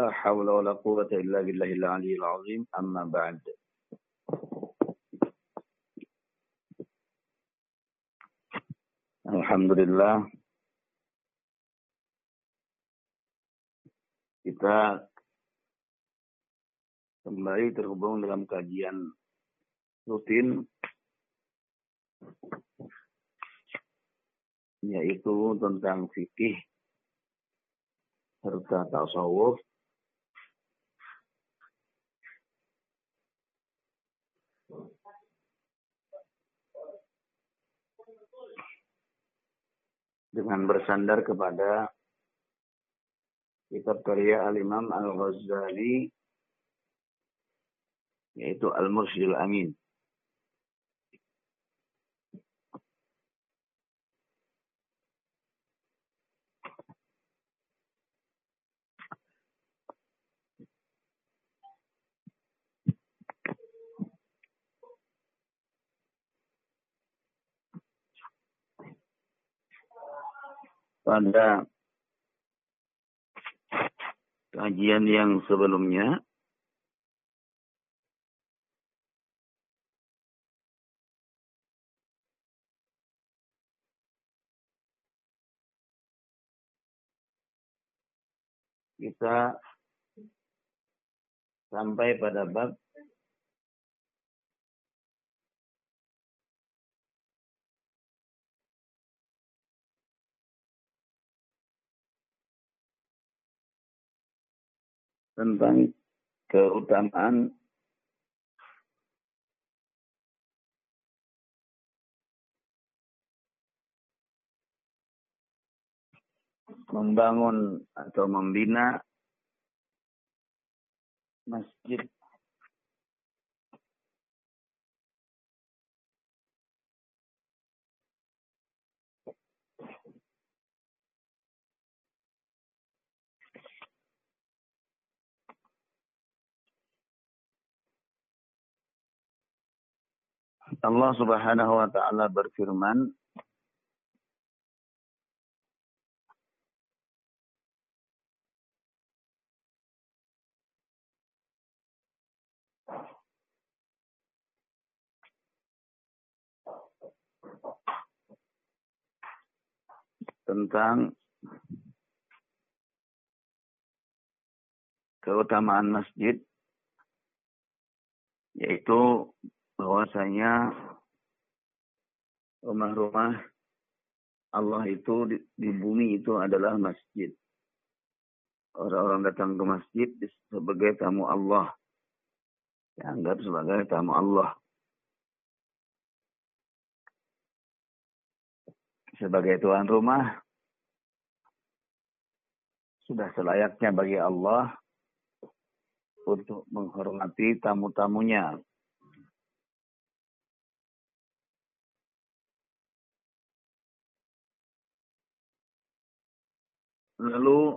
La wa la. Alhamdulillah. Kita kembali terhubung dalam kajian rutin yaitu tentang fikih serta tasawuf dengan bersandar kepada kitab karya Al-Imam Al-Ghazali yaitu Al-Mursyidul Amin. Pada kajian yang sebelumnya. Kita sampai pada bab tentang keutamaan membangun atau membina masjid Allah Subhanahu wa taala berfirman tentang keutamaan masjid yaitu bahwasanya rumah-rumah Allah itu di, di bumi itu adalah masjid. Orang-orang datang ke masjid sebagai tamu Allah. Dianggap sebagai tamu Allah. Sebagai tuan rumah, sudah selayaknya bagi Allah untuk menghormati tamu-tamunya, Lalu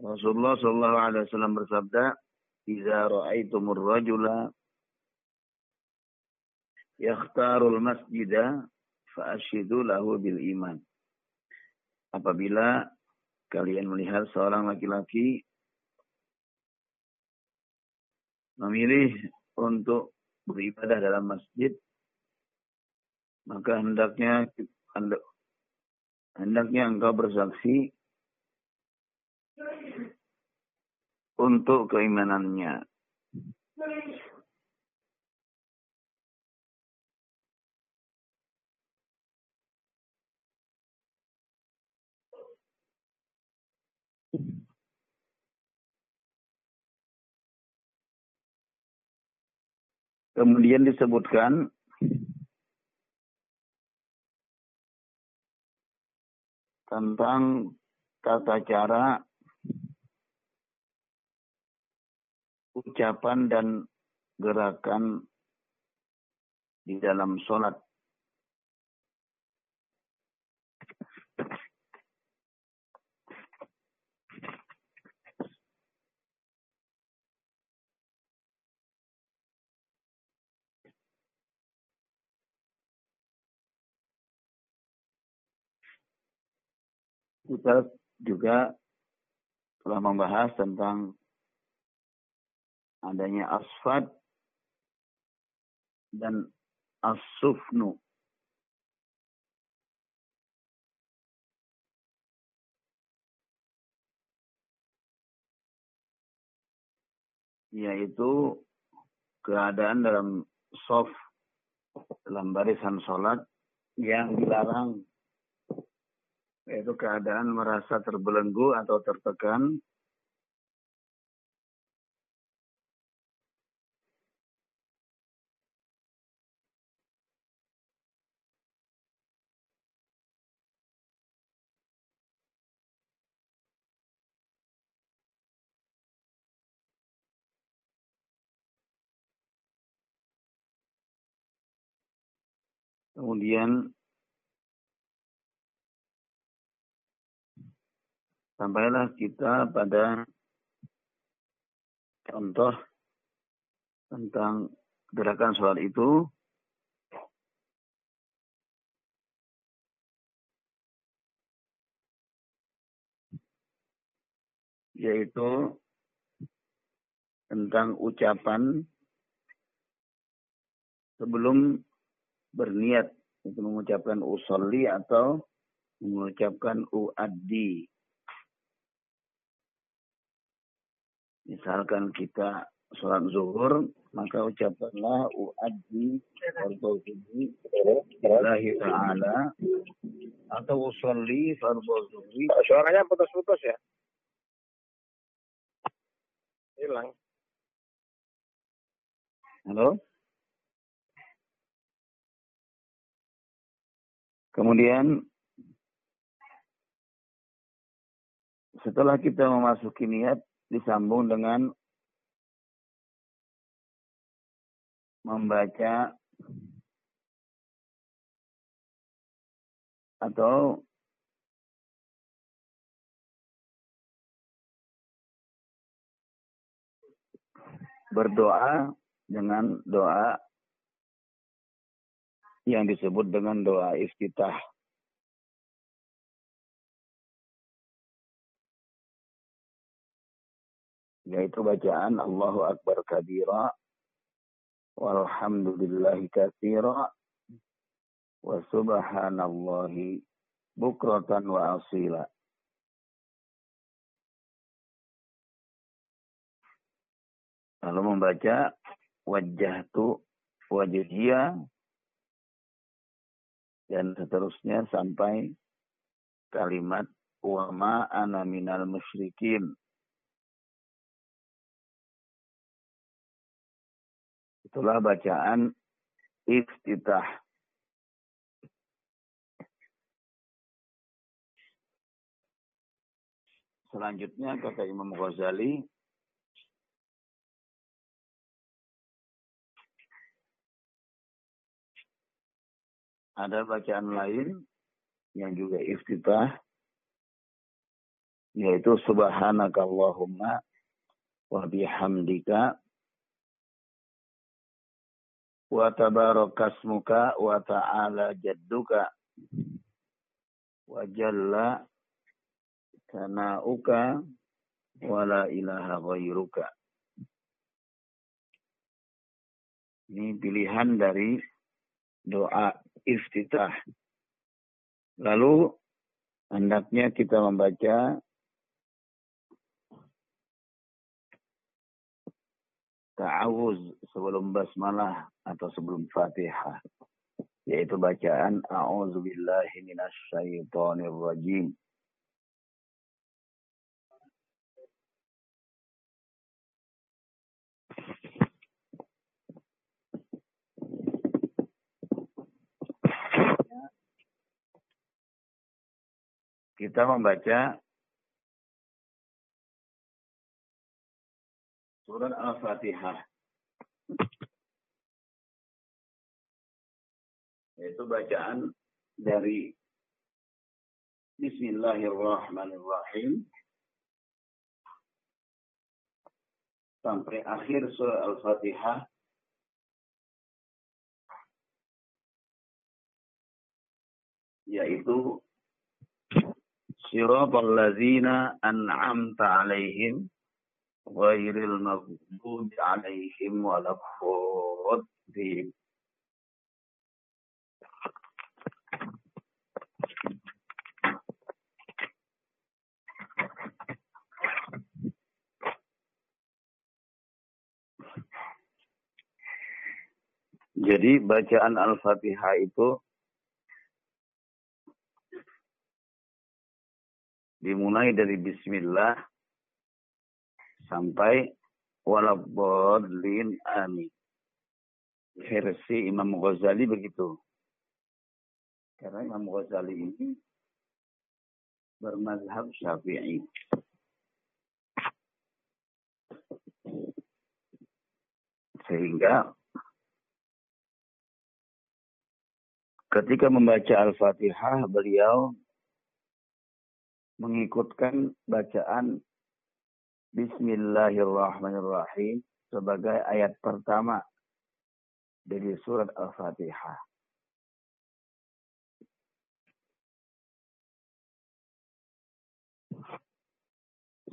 Rasulullah Shallallahu Alaihi Wasallam bersabda, "Jika ra'aitumur rajula yakhtarul masjida fa'ashidu lahu bil iman." Apabila kalian melihat seorang laki-laki memilih untuk beribadah dalam masjid, maka hendaknya hendaknya engkau bersaksi untuk keimanannya. Kemudian disebutkan tentang tata cara ucapan dan gerakan di dalam sholat. Kita juga telah membahas tentang adanya asfad dan asufnu. Yaitu keadaan dalam soft dalam barisan sholat yang dilarang yaitu keadaan merasa terbelenggu atau tertekan. Kemudian sampailah kita pada contoh tentang gerakan sholat itu. Yaitu tentang ucapan sebelum berniat itu mengucapkan usolli atau mengucapkan uaddi Misalkan kita sholat zuhur, maka ucapkanlah uaddi fardhu lillahi ta'ala atau usolli fardhu. Suaranya putus-putus ya? Hilang. Halo? Kemudian setelah kita memasuki niat, disambung dengan membaca atau berdoa dengan doa yang disebut dengan doa iftitah. Yaitu bacaan Allahu Akbar kabira walhamdulillahi katsira wa subhanallahi bukratan wa asila. Lalu membaca wajah tu wajhiyya dan seterusnya sampai kalimat wa ma ana minal musyrikin Itulah bacaan iftitah. Selanjutnya kata Imam Ghazali ada bacaan lain yang juga iftitah yaitu subhanakallahumma wa bihamdika wa tabarakasmuka wa ta'ala jadduka wa jalla sana'uka wa la ilaha ghairuka. Ini pilihan dari doa iftitah. Lalu hendaknya kita membaca ta'awuz sebelum basmalah atau sebelum fatihah. Yaitu bacaan A'udzubillahi minasyaitonir rajim. Kita membaca surat Al-Fatihah. Yaitu bacaan dari Bismillahirrahmanirrahim sampai akhir surah Al-Fatihah yaitu Siratal ladzina an'amta alaihim ghairil maghdubi alaihim waladdallin. Jadi bacaan Al-Fatihah itu dimulai dari bismillah sampai waladdallin amin. Versi Imam Ghazali begitu. Karena Imam Ghazali ini bermazhab Syafi'i. Sehingga ketika membaca Al-Fatihah beliau mengikutkan bacaan Bismillahirrahmanirrahim sebagai ayat pertama dari surat Al-Fatihah.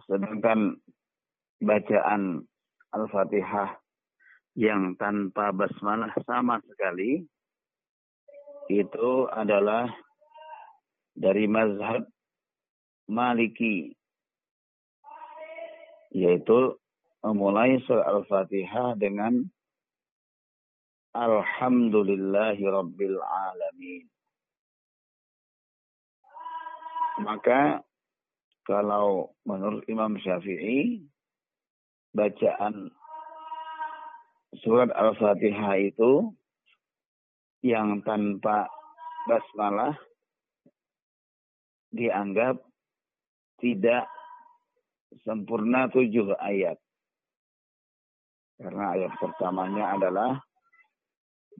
Sedangkan bacaan Al-Fatihah yang tanpa basmalah sama sekali itu adalah dari mazhab Maliki yaitu memulai surah Al-Fatihah dengan Alhamdulillahi Rabbil Alamin. Maka kalau menurut Imam Syafi'i bacaan surat Al-Fatihah itu yang tanpa basmalah dianggap tidak sempurna tujuh ayat. Karena ayat pertamanya adalah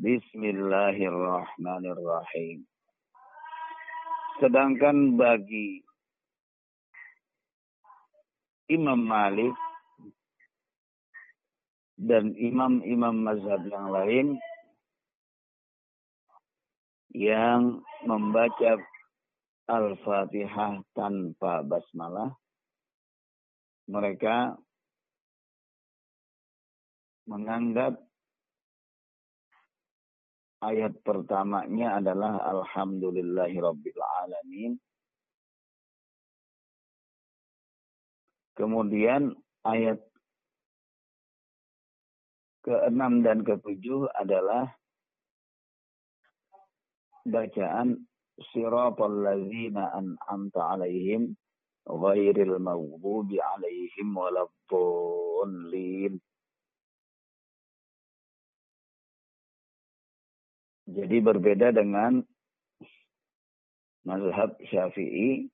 Bismillahirrahmanirrahim. Sedangkan bagi Imam Malik dan imam-imam mazhab yang lain yang membaca Al-Fatihah tanpa basmalah, mereka menganggap ayat pertamanya adalah Alhamdulillahirabbil alamin. Kemudian ayat ke-6 dan ke-7 adalah bacaan siratal ladzina an'amta alaihim ghairil maghdubi alaihim waladdallin. Jadi berbeda dengan mazhab Syafi'i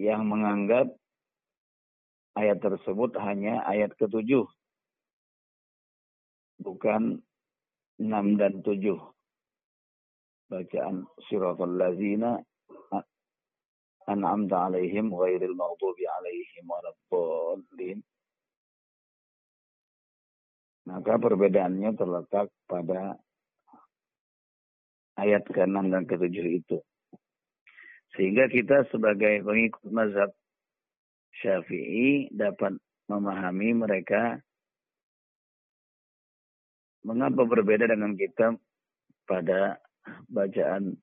yang menganggap ayat tersebut hanya ayat ketujuh. Bukan 6 dan 7. Bacaan siratul lazina an'amta alaihim ghairil maghdubi alaihim waladdallin. Maka perbedaannya terletak pada ayat ke-6 dan ke-7 itu. Sehingga kita sebagai pengikut mazhab Syafi'i dapat memahami mereka mengapa berbeda dengan kita pada bacaan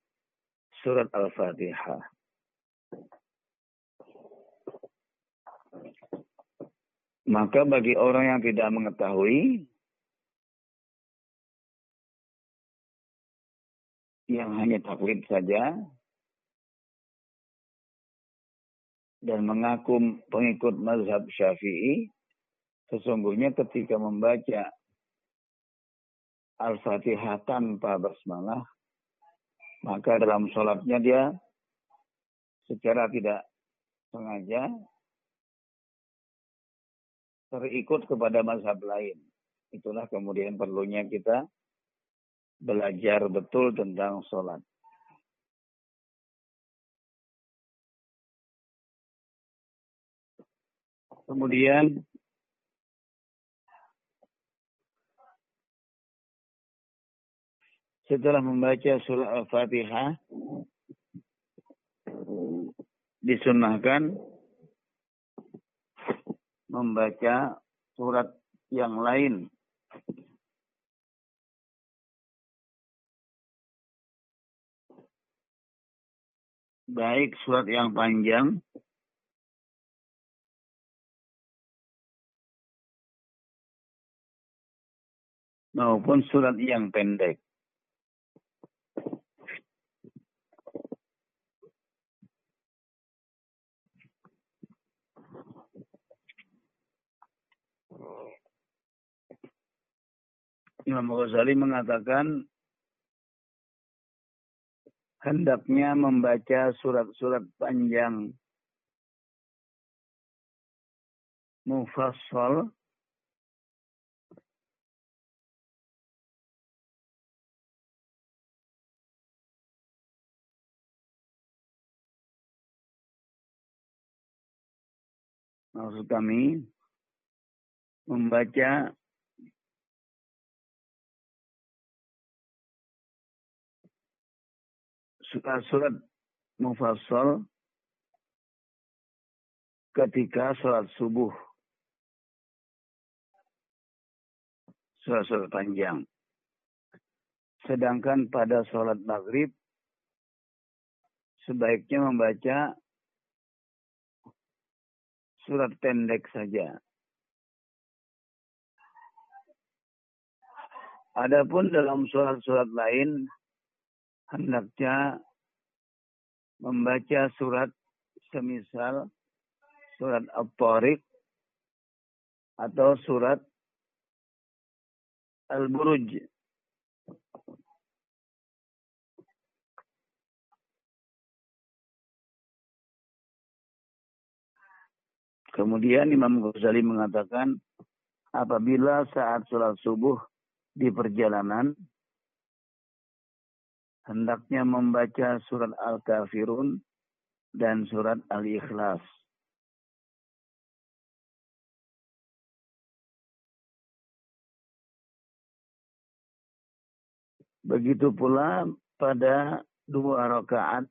surat Al-Fatihah. Maka bagi orang yang tidak mengetahui yang hanya taklid saja dan mengaku pengikut mazhab syafi'i, sesungguhnya ketika membaca Al-Fatihah tanpa basmalah, maka dalam sholatnya dia secara tidak sengaja terikut kepada mazhab lain. Itulah kemudian perlunya kita belajar betul tentang sholat. Kemudian setelah membaca surah Al-Fatihah, disunahkan membaca surat yang lain baik surat yang panjang maupun surat yang pendek. Imam Ghazali mengatakan hendaknya membaca surat-surat panjang mufassal maksud kami membaca surat-surat mufassal ketika sholat subuh. Surat-surat panjang. Sedangkan pada sholat maghrib, sebaiknya membaca surat pendek saja. Adapun dalam surat-surat lain, hendaknya membaca surat semisal surat Al-Tariq atau surat Al-Buruj. Kemudian Imam Ghazali mengatakan apabila saat sholat subuh di perjalanan hendaknya membaca surat Al-Kafirun dan surat Al-Ikhlas. Begitu pula pada dua rakaat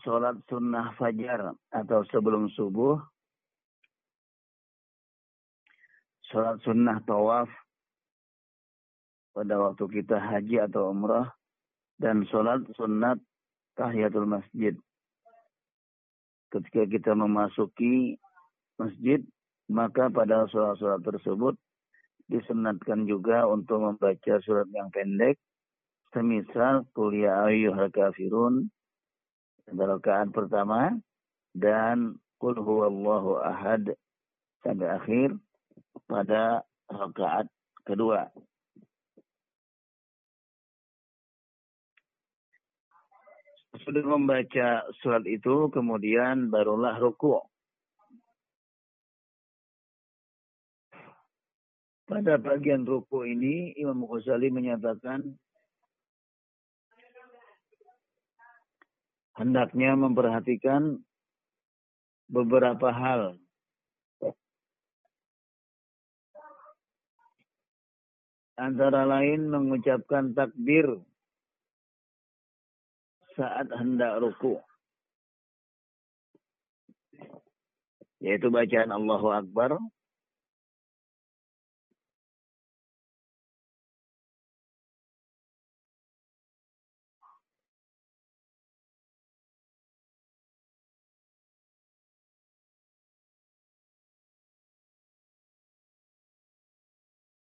sholat sunnah fajar atau sebelum subuh, sholat sunnah tawaf pada waktu kita haji atau umrah, dan sholat sunat tahiyatul masjid. Ketika kita memasuki masjid, maka pada sholat-sholat tersebut disunatkan juga untuk membaca surat yang pendek, semisal kuliah ayyuhal kafirun pada rakaat pertama dan kul huwallahu ahad sampai akhir pada rakaat kedua. Sudah membaca surat itu, kemudian barulah ruku. Pada bagian ruku ini, Imam Ghazali menyatakan hendaknya memperhatikan beberapa hal. Antara lain mengucapkan takbir saat hendak ruku. Yaitu bacaan Allahu Akbar.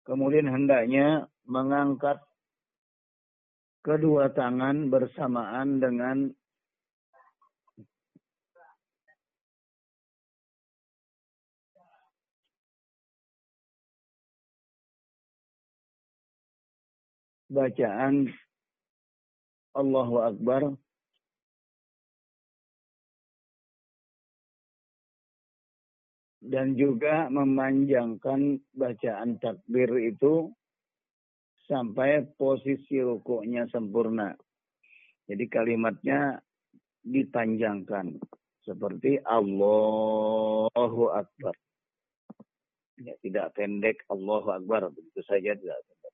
Kemudian hendaknya mengangkat kedua tangan bersamaan dengan bacaan Allahu Akbar. Dan juga memanjangkan bacaan takbir itu sampai posisi rukuknya sempurna. Jadi kalimatnya dipanjangkan seperti Allahu Akbar. Ya, tidak pendek Allahu Akbar begitu saja tidak pendek.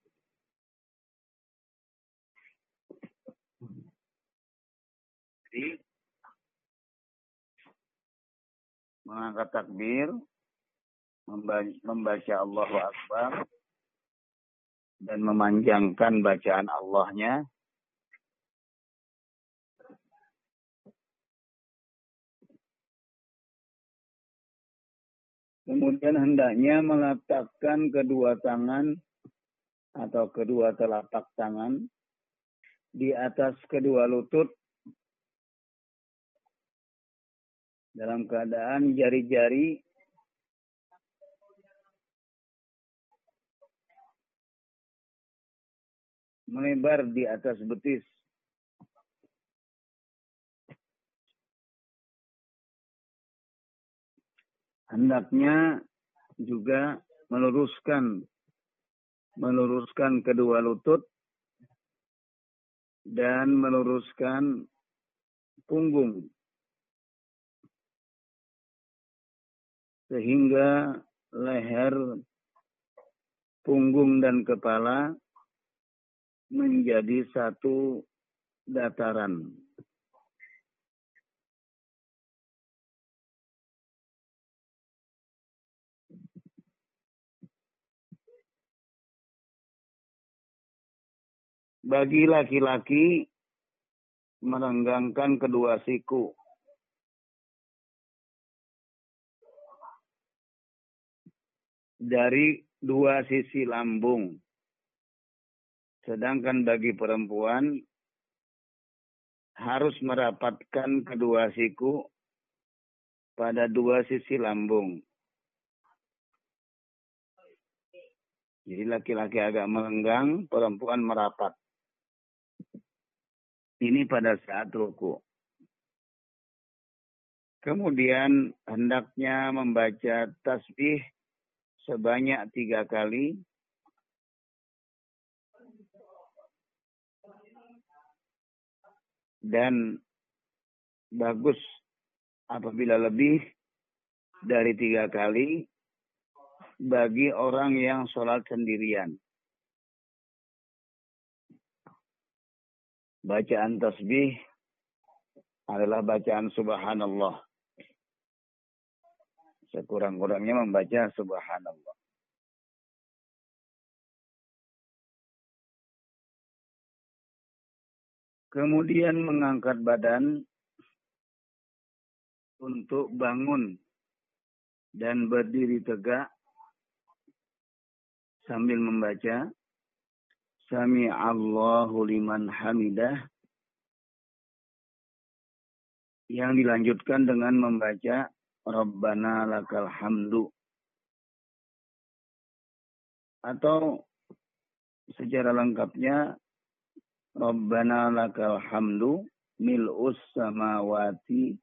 Jadi mengangkat takbir, membaca Allahu Akbar, dan memanjangkan bacaan Allahnya. Kemudian hendaknya meletakkan kedua tangan atau kedua telapak tangan di atas kedua lutut dalam keadaan jari-jari melebar di atas betis. Hendaknya juga meluruskan meluruskan kedua lutut dan meluruskan punggung sehingga leher, punggung dan kepala menjadi satu dataran. Bagi laki-laki merenggangkan kedua siku. Dari dua sisi lambung. Sedangkan bagi perempuan harus merapatkan kedua siku pada dua sisi lambung. Jadi laki-laki agak melenggang, perempuan merapat. Ini pada saat ruku. Kemudian hendaknya membaca tasbih sebanyak tiga kali. Dan bagus apabila lebih dari tiga kali bagi orang yang sholat sendirian. bacaan tasbih adalah bacaan subhanallah. Sekurang-kurangnya membaca subhanallah. Kemudian mengangkat badan untuk bangun dan berdiri tegak sambil membaca Sami Allahu liman hamidah yang dilanjutkan dengan membaca Rabbana lakal hamdu atau secara lengkapnya Rabbana lakal hamdu mil'us samawati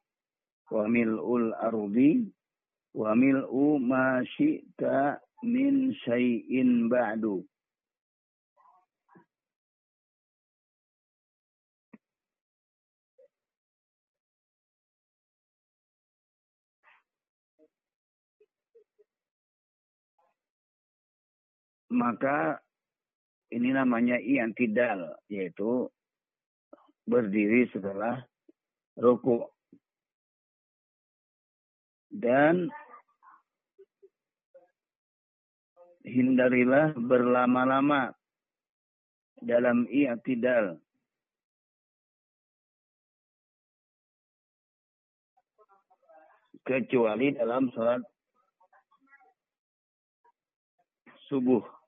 wa mil'ul ardi wa mil'u ma syi'ta min syai'in ba'du. Maka ini namanya i'tidal yaitu berdiri setelah ruku. Dan hindarilah berlama-lama dalam i'tidal kecuali dalam sholat subuh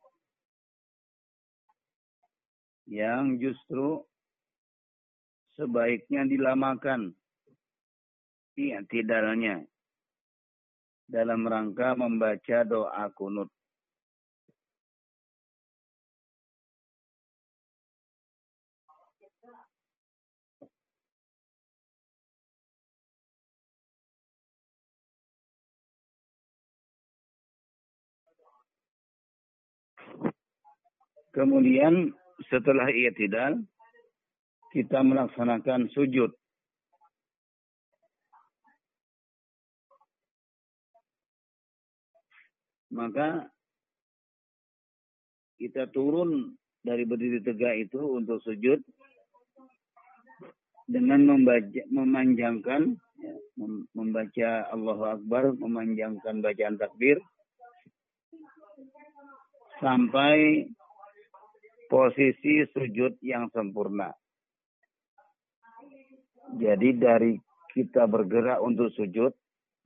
yang justru sebaiknya dilamakan tidaknya dalam rangka membaca doa kunut. Kemudian setelah i'tidal kita melaksanakan sujud. Maka kita turun dari berdiri tegak itu untuk sujud dengan membaca, memanjangkan ya, membaca Allahu Akbar, memanjangkan bacaan takbir sampai posisi sujud yang sempurna. Jadi dari kita bergerak untuk sujud,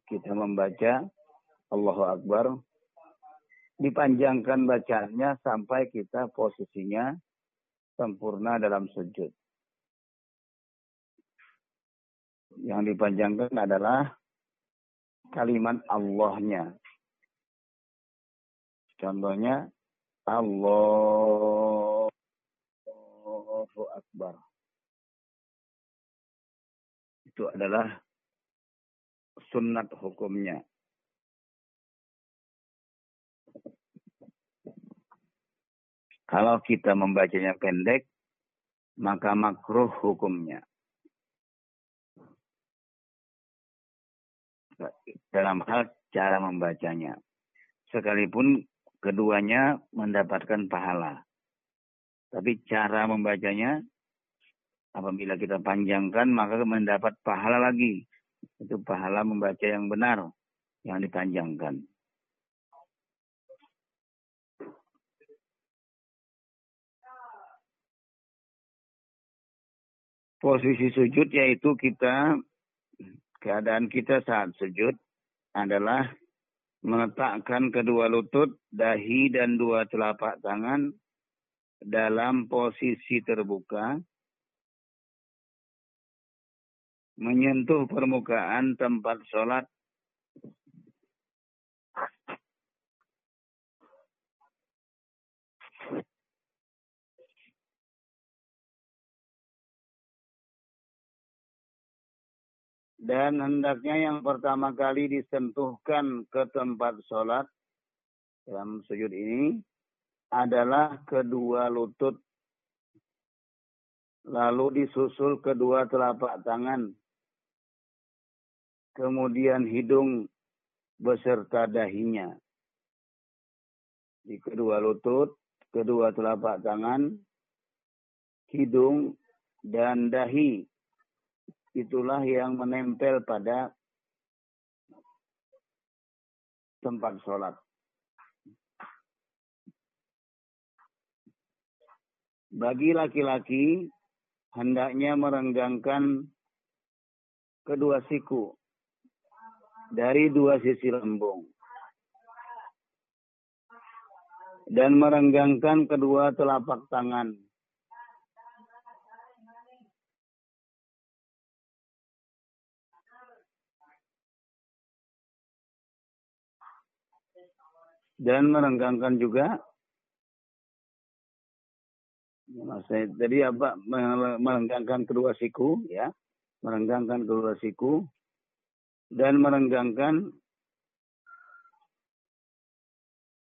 kita membaca Allahu Akbar, dipanjangkan bacaannya sampai kita posisinya sempurna dalam sujud. Yang dipanjangkan adalah kalimat Allahnya. Contohnya Allahu Akbar. Itu adalah sunat hukumnya. Kalau kita membacanya pendek, maka makruh hukumnya. Dalam hal cara membacanya. Sekalipun keduanya mendapatkan pahala. Tapi cara membacanya, apabila kita panjangkan, maka mendapat pahala lagi. Itu pahala membaca yang benar, yang dipanjangkan. posisi sujud yaitu kita keadaan kita saat sujud adalah meletakkan kedua lutut, dahi dan dua telapak tangan dalam posisi terbuka menyentuh permukaan tempat sholat. Dan hendaknya yang pertama kali disentuhkan ke tempat sholat dalam sujud ini adalah kedua lutut. Lalu disusul kedua telapak tangan. Kemudian hidung beserta dahinya. Di kedua lutut, kedua telapak tangan, hidung, dan dahi itulah yang menempel pada tempat sholat. Bagi laki-laki, hendaknya merenggangkan kedua siku dari dua sisi lembung. Dan merenggangkan kedua telapak tangan dan merenggangkan juga saya tadi apa merenggangkan kedua siku ya merenggangkan kedua siku dan merenggangkan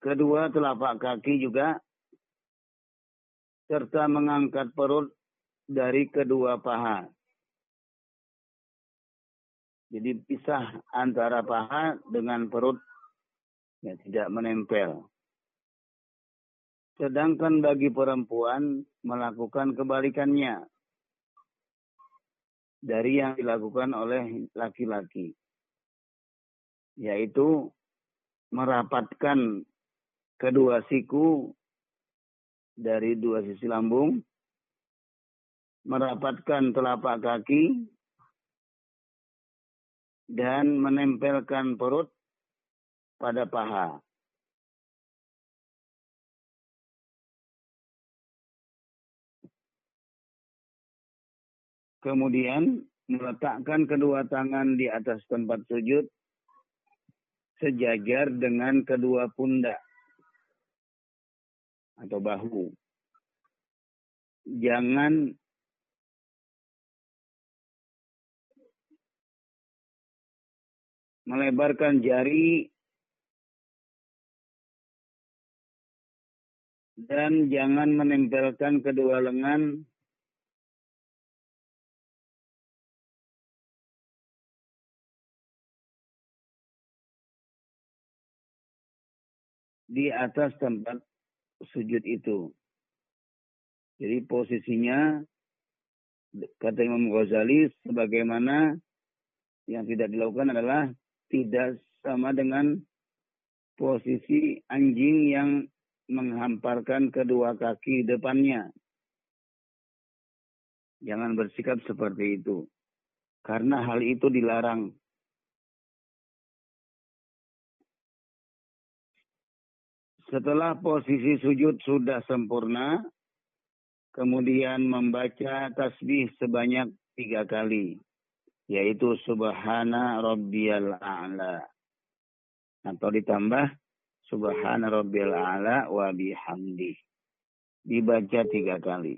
kedua telapak kaki juga serta mengangkat perut dari kedua paha. Jadi pisah antara paha dengan perut ya, tidak menempel. Sedangkan bagi perempuan melakukan kebalikannya dari yang dilakukan oleh laki-laki, yaitu merapatkan kedua siku dari dua sisi lambung, merapatkan telapak kaki, dan menempelkan perut pada paha. Kemudian meletakkan kedua tangan di atas tempat sujud sejajar dengan kedua pundak atau bahu. Jangan melebarkan jari dan jangan menempelkan kedua lengan di atas tempat sujud itu. Jadi posisinya kata Imam Ghazali sebagaimana Yang tidak dilakukan adalah tidak sama dengan posisi anjing yang menghamparkan kedua kaki depannya. Jangan bersikap seperti itu. Karena hal itu dilarang. Setelah posisi sujud sudah sempurna, kemudian membaca tasbih sebanyak tiga kali, yaitu Subhana Rabbiyal A'la. Atau ditambah Subhana Rabbiyal A'la wa bihamdi. Dibaca tiga kali.